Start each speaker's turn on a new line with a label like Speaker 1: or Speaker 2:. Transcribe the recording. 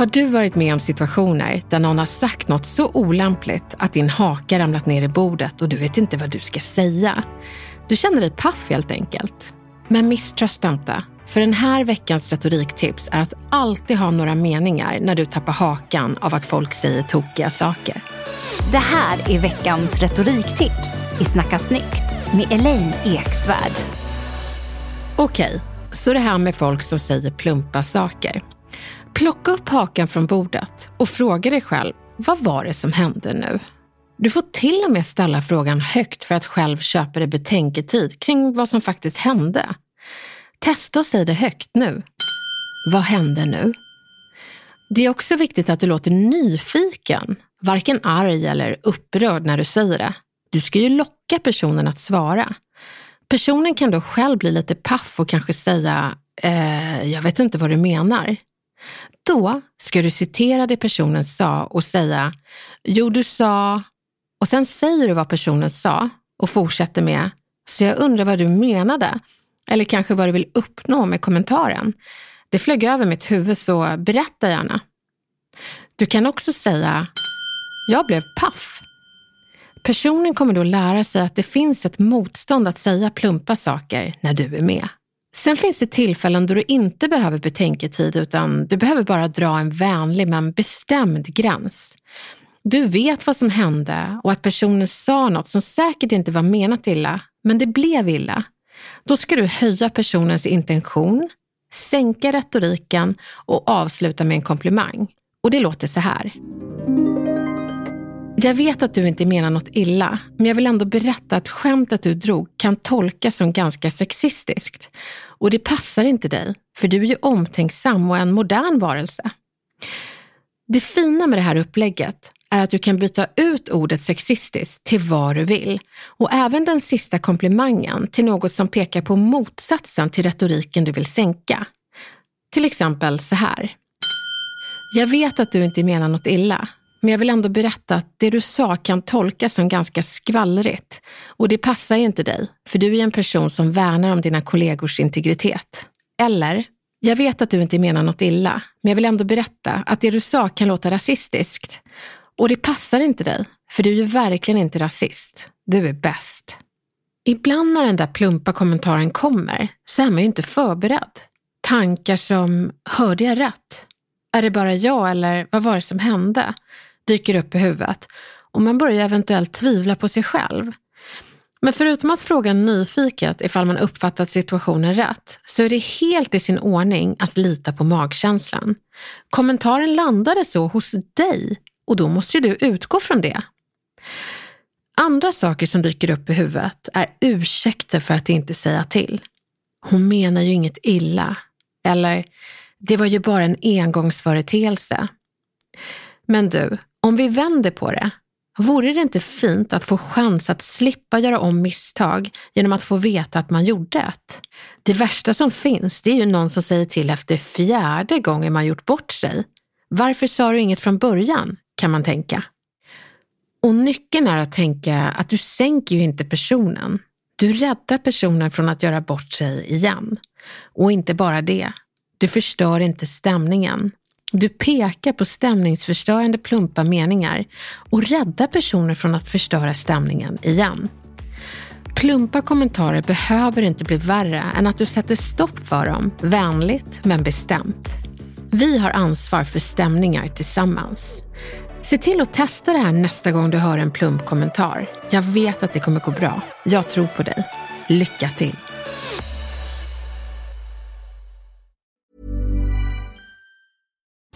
Speaker 1: Har du varit med om situationer där någon har sagt något så olämpligt att din haka ramlat ner i bordet och du vet inte vad du ska säga? Du känner dig paff helt enkelt. Men misströsta inte. För den här veckans retoriktips är att alltid ha några meningar när du tappar hakan av att folk säger tokiga saker.
Speaker 2: Det här är veckans retoriktips i Snacka snyggt med Elaine Eksvärd.
Speaker 1: Okej, så det här med folk som säger plumpa saker. Plocka upp hakan från bordet och fråga dig själv, vad var det som hände nu? Du får till och med ställa frågan högt för att själv köpa dig betänketid kring vad som faktiskt hände. Testa och säg det högt nu. Vad hände nu? Det är också viktigt att du låter nyfiken, varken arg eller upprörd när du säger det. Du ska ju locka personen att svara. Personen kan då själv bli lite paff och kanske säga, eh, jag vet inte vad du menar. Då ska du citera det personen sa och säga, jo du sa, och sen säger du vad personen sa och fortsätter med, så jag undrar vad du menade, eller kanske vad du vill uppnå med kommentaren. Det flög över mitt huvud så berätta gärna. Du kan också säga, jag blev paff. Personen kommer då lära sig att det finns ett motstånd att säga plumpa saker när du är med. Sen finns det tillfällen då du inte behöver betänketid utan du behöver bara dra en vänlig men bestämd gräns. Du vet vad som hände och att personen sa något som säkert inte var menat illa, men det blev illa. Då ska du höja personens intention, sänka retoriken och avsluta med en komplimang. Och det låter så här. Jag vet att du inte menar något illa, men jag vill ändå berätta att skämtet du drog kan tolkas som ganska sexistiskt. Och det passar inte dig, för du är ju omtänksam och en modern varelse. Det fina med det här upplägget är att du kan byta ut ordet sexistiskt till vad du vill och även den sista komplimangen till något som pekar på motsatsen till retoriken du vill sänka. Till exempel så här. Jag vet att du inte menar något illa, men jag vill ändå berätta att det du sa kan tolkas som ganska skvallrigt och det passar ju inte dig, för du är en person som värnar om dina kollegors integritet. Eller, jag vet att du inte menar något illa, men jag vill ändå berätta att det du sa kan låta rasistiskt och det passar inte dig, för du är ju verkligen inte rasist. Du är bäst. Ibland när den där plumpa kommentaren kommer så är man ju inte förberedd. Tankar som, hörde jag rätt? Är det bara jag eller vad var det som hände? Dyker upp i huvudet och man börjar eventuellt tvivla på sig själv. Men förutom att fråga nyfiket ifall man uppfattat situationen rätt så är det helt i sin ordning att lita på magkänslan. Kommentaren landade så hos dig och då måste ju du utgå från det. Andra saker som dyker upp i huvudet är ursäkter för att inte säga till. Hon menar ju inget illa. Eller, det var ju bara en engångsföreteelse. Men du, om vi vänder på det, vore det inte fint att få chans att slippa göra om misstag genom att få veta att man gjorde ett? Det värsta som finns, det är ju någon som säger till efter fjärde gången man gjort bort sig. Varför sa du inget från början? kan man tänka. Och nyckeln är att tänka att du sänker ju inte personen. Du räddar personen från att göra bort sig igen. Och inte bara det, du förstör inte stämningen. Du pekar på stämningsförstörande plumpa meningar och räddar personer från att förstöra stämningen igen. Plumpa kommentarer behöver inte bli värre än att du sätter stopp för dem, vänligt men bestämt. Vi har ansvar för stämningar tillsammans. Se till att testa det här nästa gång du hör en plump kommentar. Jag vet att det kommer gå bra. Jag tror på dig. Lycka till!